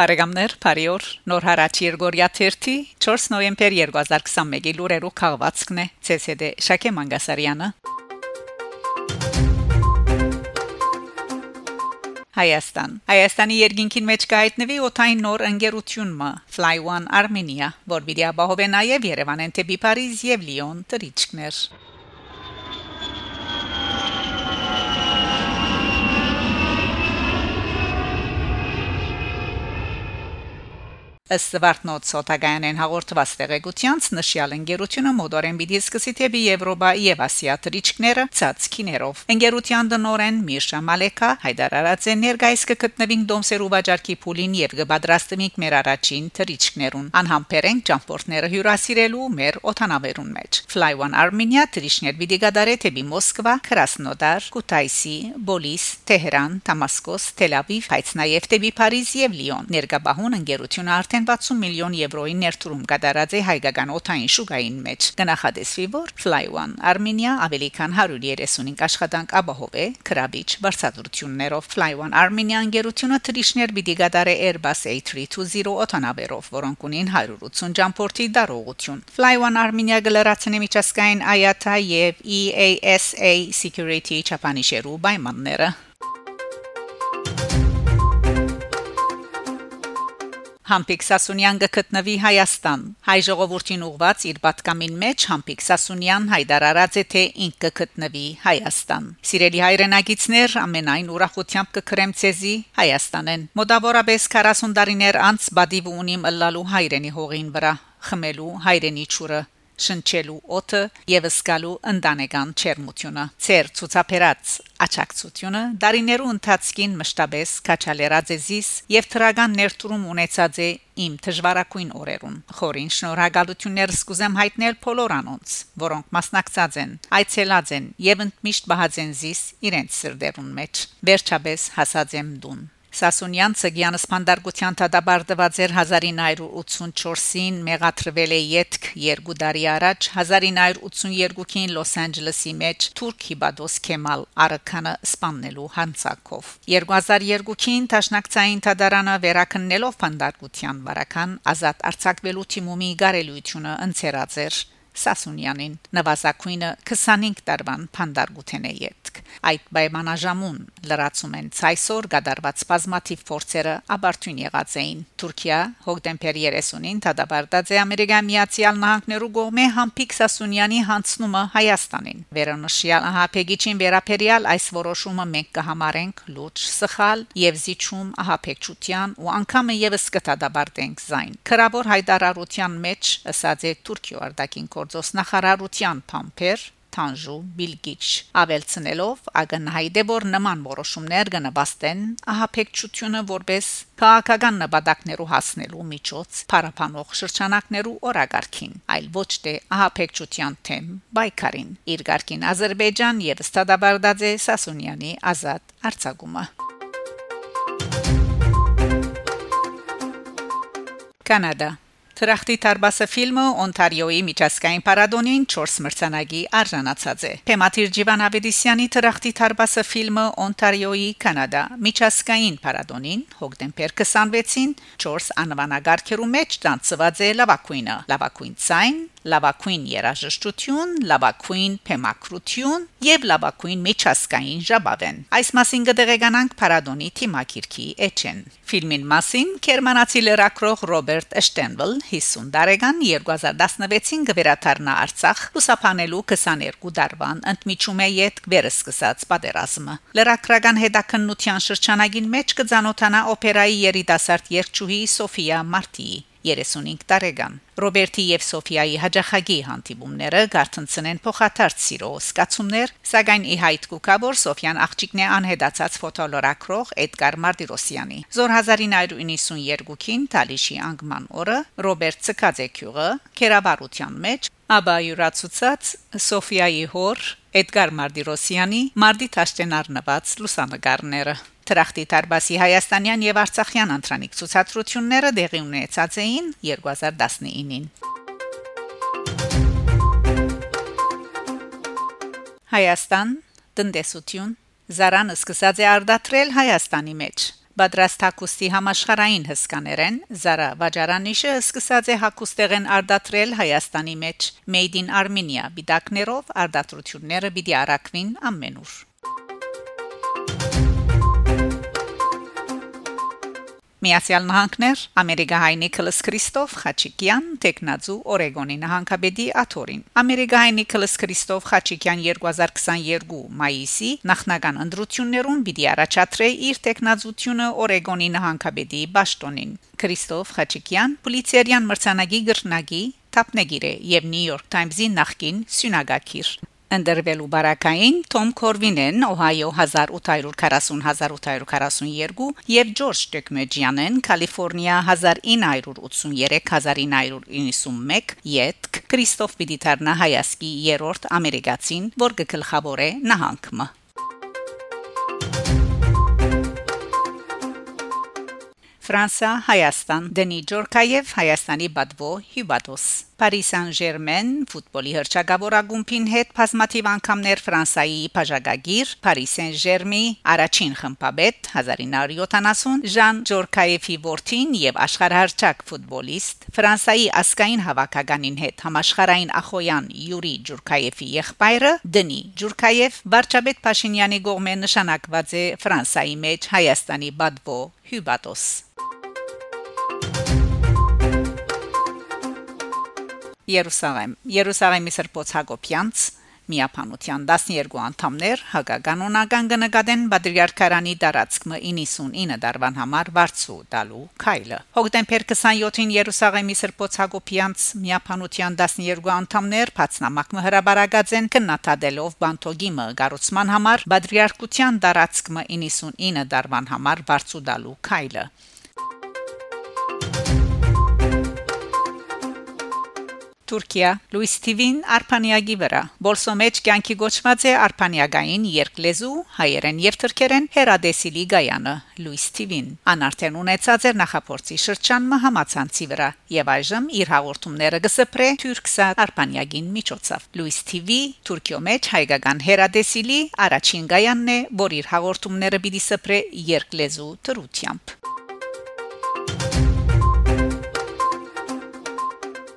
Բարեկամներ, բարիօր։ Նոր հարաճ Երգորիա 30 4 նոյեմբեր 2021-ի լուրերով քաղվածքն է ՑՍԴ Շակե Մանգասարյանը։ Հայաստան Հայաստանի երկինքին մեջ կհայտնվի օթային նոր ընկերությունը Fly One Armenia, որ պիտի ապահովի նաև Երևանեն թեպի Փարիզ եւ Լիոն տրիչկներ։ Ըստ Վարտնոց Սոտագայանեն հաղորդված տեղեկությանց նշյալ ընկերությունը մոդորեն պիտի սկսի թեպի Եվրոպա եւ Ասիա տրիչկները ցածքիներով։ Ընկերության դնորեն Միշա Մալեկա հայտարարած է ներկայիս կգտնվին դոմսերու վաճառքի փուլին եւ կբադրաստվենք մեր առաջին տրիչկներուն։ Անհամբերեն ճամփորդները հյուրասիրելու մեր օթանավերուն մեջ։ Fly One Armenia տրիչներ պիտի գդարե թեպի Մոսկվա, Կրասնոդար, Կուտայսի, Բոլիս, Թեհրան, Դամասկոս, Թել Ավիվ, հայց նաեւ թեպի Փարիզ եւ Լիոն։ Ներկաբահուն ընկերությունը արդեն արդեն 60 միլիոն եվրոյի ներդրում կատարած է հայկական օթային շուկային մեջ։ Կնախադեսվի, որ Fly One Armenia ավելի քան 135 աշխատանք ապահով է քրաբիչ վարչատրություններով Fly One Armenia ընկերությունը թրիշներ պիտի կատարե Airbus A320 օթանավերով, որոնք ունին 180 ճամփորդի դարողություն։ Fly One Armenia գլարացնի միջազգային IATA եւ EASA Security չափանիշերու պայմանները Համբիկ Սասունյան գտնվի Հայաստան։ Հայ ժողովրդին ուղված իր պատկամին մեջ Համբիկ Սասունյան հայտարարած է թե ինքը գտնվի Հայաստան։ Սիրելի հայրենագիտներ, ամենայն ուրախությամբ կքրեմ ցեզի Հայաստանեն։ Մոտավորապես 40 տարիներ անց բադիվ ունիմ ըլլալու հայրենի հողին վրա խմելու հայրենի ճուրը շնչելու օթը եւ սկալու ընտանեկան չերմությունը ծեր ցուցաբերած աճակցությունը դարիներու ընթացքին մշտաբես քաչալերածեզիս եւ թրագան ներդրում ունեցած է իմ դժվարակույն օրերուն խորին շնորհակալություններ սկուզեմ հայտնել բոլորանոնց որոնք մասնակցած են այցելած են եւ ընդմիշտ բահած են զիս իրենց սրդերուն մեջ վերջապես հասած եմ դուն Սասունյան ցգյանը սպանդարգության դադարդված էր 1984-ին մեղատրվել է յետք երկու տարի առաջ 1982-ին Լոս Անջելեսի մեջ Թուրքի Բադոս Քեմալ Արաքանը սպաննելու հանցակով 2002-ին Տաշնակցային դադարանը վերականգնելով սպանդարգության վարական ազատ արձակվելու թիմումի գարելույթյունը ընցերած էր Սասունյանին նվազագույնը 25 տարվան փանդարգութեն է յետք այդ պայմանաժամուն լրացում են ցայսօր գդարված բազմաթիվ փորձերը աբարտուն եղած էին Թուրքիա հոկտեմբեր 30-ին դադարդած է Ամերիկայի Միացյալ Նահանգներու կողմէ Համփիկ Սասունյանի հանցնումը Հայաստանին վերոնշյալ ահապեգիչին վերապերյալ այս որոշումը մենք կհամարենք լուրջ սխալ եւ զիջում ահապեկչության ու անգամը եւս կդադարդենք զայն քրավոր հայտարարության մեջ ըսած է Թուրքիո արտակին գործոստնախարարության փամփեր Թանժու Բիլգիչ ավելցնելով ագնահայտ է որ նման որոշումներ կնպաստեն ահապեկչությունը որպես քաղաքական նպատակներու հասնելու միջոց փարապանող շրջանակներու օրագարքին այլ ոչ թե ահապեկչության թեմ բայկարին իր ղարքին Ադրբեջան եւ Ստադաբարդաձե Սասունյանի ազատ արձակումը Կանադա Թրախտի Տարբասը ֆիլմը Օնտարիոյի միջազգային պարադոնին 4 մրցանակի արժանացած է։ Թեմատիր Ջիվան Ավետիսյանի Թրախտի Տարբասը ֆիլմը Օնտարիոյի Կանադա միջազգային պարադոնին հոկտեմբեր 26-ին 4 անվանագարքերու մեջ տանցված է լավակույնը՝ լավակույն ցայն, լավակույն երաժշտություն, լավակույն փեմակրություն եւ լավակույն միջազգային ժաբավեն։ Այս մասին կդեղեկանանք Փարադոնի թիմակիրքի էջեն։ Ֆիլմին մասին Գերմանացի լրակրող Ռոբերտ Շտենվել 50 տարեկան 2016-ին գվերաթարնա Արցախ լուսափանելու 22 դարվան ընդմիջում է յետ վերսկսած պատերազմը։ Լրակրական հետաքննության շրջանագին մեջ կցանոթանա օպերայի երիտասարդ երգչուհի Սոֆիա Մարտիի 35 տարեկան Ռոբերտի եւ Սոֆիայի հաջախագի հանդիպումները գարտնցնեն փոխադարձ սիրո սկացումներ, սակայն ի հայտ կուկա որ Սոֆիան աղջիկն է անհետացած ֆոտոլորակրող Էդգար Մարտիրոսյանի։ Զոր 1992-ին Թալիշի անգման օրը Ռոբերտ Ցկաձեկյուղը կերավարության մեջ Աբա յուրացուցած Սոֆիայի հոր Էդգար Մարտիրոսյանի Մարտի Տաշտենարնված լուսանգարները Տրախտի Տարբասի հայաստանյան եւ արցախյան ընտրանիկ ցուցադրությունները դեղի ունեցած էին 2019-ին։ Հայաստան տնտեսություն Զարանը սկսած է արդատրել Հայաստանի մեջ Բադրաստ հակոստի համաշխարային հսկաներեն Զարա Վաջարանիշը սկսած է հակոստեղեն արդատրել Հայաստանի մեջ Made in Armenia բիդակներով արդատրությունները պիտի արակվին ամենուր Միացյալ Նահանգներ Ամերիկահայ Նիկոլաս Քրիստոֆ Խաչիկյան տեխնազու Օրեգոնի նահանգապետի աթորին Ամերիկահայ Նիկոլաս Քրիստոֆ Խաչիկյան 2022 մայիսի նախնական ընտրություններուն պիտի առաջադրե իր տեխնազությունը Օրեգոնի նահանգապետի Բաշտոնին Քրիստոֆ Խաչիկյան Պուլիցերյան մրցանակի գրնագի Թափնեգիր է եւ Նյու Յորք Թայմզի նախկին սյունագակիր ընդրվելու բարակային Թոմ Կորվինեն Օհայո 1840-1842 եւ Ջորջ Տեկմեջյանեն Կալիֆոռնիա 1983-1991 յետք Քրիստոֆ Պիդիտարնա հայասկի երրորդ ամերիկացին որ գլխավոր է նահանգը Ֆրանսա, Հայաստան, Դենի Ջորկաև, Հայաստանի Բադվո, Հյուբատոս Paris Saint-Germain ֆուտբոլի հրճագավոր ակումբին հետ բազմաթիվ անգամներ Ֆրանսայի բաժագագիր Paris Saint-Germain առաջին խմբաբետ 1970 Ժան Ժորկայեվի որդին եւ աշխարհահռչակ ֆուտբոլիստ Ֆրանսայի ասկային հավաքականին հետ համաշխարային ախոյան Յուրի Ջուրկայեվի եղբայրը Դնի Ջուրկայև վարչապետ Փաշինյանի գողմեն նշանակված է Ֆրանսայի մեջ Հայաստանի բադվո հյուբատոս Thank you Երուսաղեմ Երուսաղեմի Սրբոց Հակոբյանց միապանության 12 անդամներ հագականոնական կնկատեն Բադրիարքարանի դարածքը 99 դարվան համար վարձու տալու քայլը հոկտեմբեր 27-ին Երուսաղեմի Սրբոց Հակոբյանց միապանության 12 անդամներ բացնամակ հրաբարագած են կնատադելով բանտոգիմը գառուցման համար Բադրիարքության դարածքը 99 դարվան համար վարձու տալու քայլը Թուրքիա Լուիս Տիվին Արփանիագի վրա Բոլսոմեջ կյանքի գոչված է Արփանիագային երկլեզու հայերեն եւ թրքերեն հերադեսիլի գայանը Լուիս Տիվին անարդեն ունեցած էր նախապորցի շրջանը համացանցի վրա եւ այժմ իր հաղորդումները գսպրե Թուրքսա Արփանիագին միջոցով Լուիս Տիվի Թուրքիո մեջ հայկական հերադեսիլի առաջին գայանն է որ իր հաղորդումները պիտի սպրե երկլեզու թրությամբ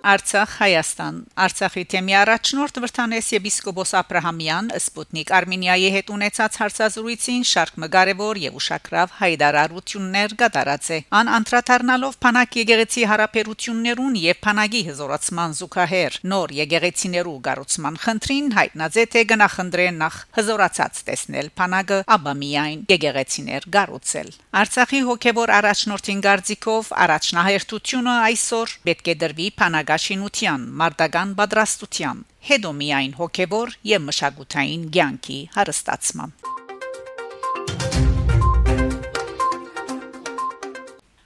Արցախ Հայաստան Արցախի թեմի առաջնորդ Վրթանես եպիսկոպոս Աբ รา համյան Սպուտնիկ Արմենիայի հետ ունեցած հարցազրույցին շարք մգարևոր եւ ուշակրավ հայդարարություններ կատարած է ան անդրադառնալով Փանակ եկեղեցի հարաբերություններուն եւ Փանագի հզորացման զուգահեռ նոր եկեղեցիներու գառուցման խնդրին հայտնաձե թե գնախնդրեն նախ հզորացած տեսնել Փանագը ապա միայն եկեղեցիներ գառուցել Արցախի հոգեվոր առաջնորդին գարձիկով առաջնահերթությունը այսօր պետք է դրվի Փանագ արտագաշինության, մարտական պատրաստության, հետո միայն հոգեվոր եւ մշակութային ցանկի հարստացման։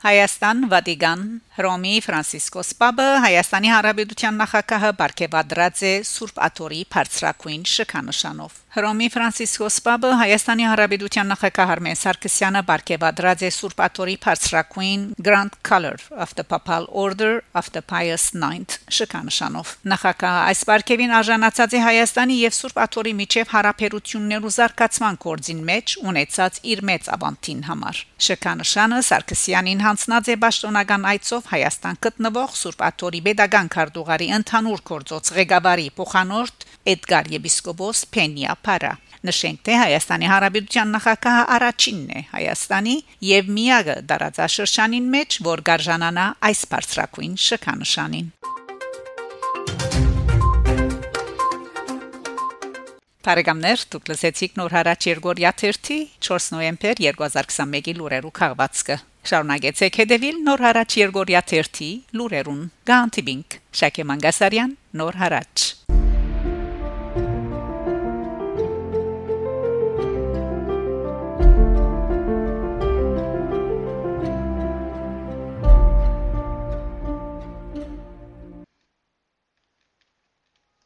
Հայաստան Վատիկան Հռոմի Ֆրանցիսկոս Պապը Հայաստանի Հանրապետության նախագահը Բարքեվադրած է Սուրբ Աթորի բարձրակույն շքանշանով Հռոմի Ֆրանցիսկոս Պապը Հայաստանի Հանրապետության նախագահ Արմեն Սարգսյանը Բարքեվադրած է Սուրբ Աթորի բարձրակույն Grand Color of the Papal Order of the Pius IX շքանշանով Նախագահը այս Բարքեվին արժանացած է Հայաստանի եւ Սուրբ Աթորի միջև հարաբերություններու զարգացման կորձին մեջ ունեցած իր մեծ ավանդին համար Շքանշանը Սարգսյանին հանձնած է պաշտոնական այցով Հայաստան գտնվող Սուրբ Աթորի Պետական քարտուղարի ընդհանուր գործոց ղեկավարի փոխանորդ Էդգար Եպիսկոպոս Փենիա Փարա Նշենք թե Հայաստանի Հանրապետության նախագահը առաջինն է Հայաստանի եւ միակը դարաձաշրջանին մեջ, որ գարժանանա այս բարձրակույն շքանշանին։ Բարեկամներ, դուք լսեցիք նոր հարաճ Երգորիա 3 4 նոյեմբեր 2021-ի լուրերու քաղվածքը։ Շարունակեցեք հետևել Նոր հարաճ Երգորիա 3 լուրերուն։ Գանտիբինգ Շակե Մանգասարյան Նոր հարաճ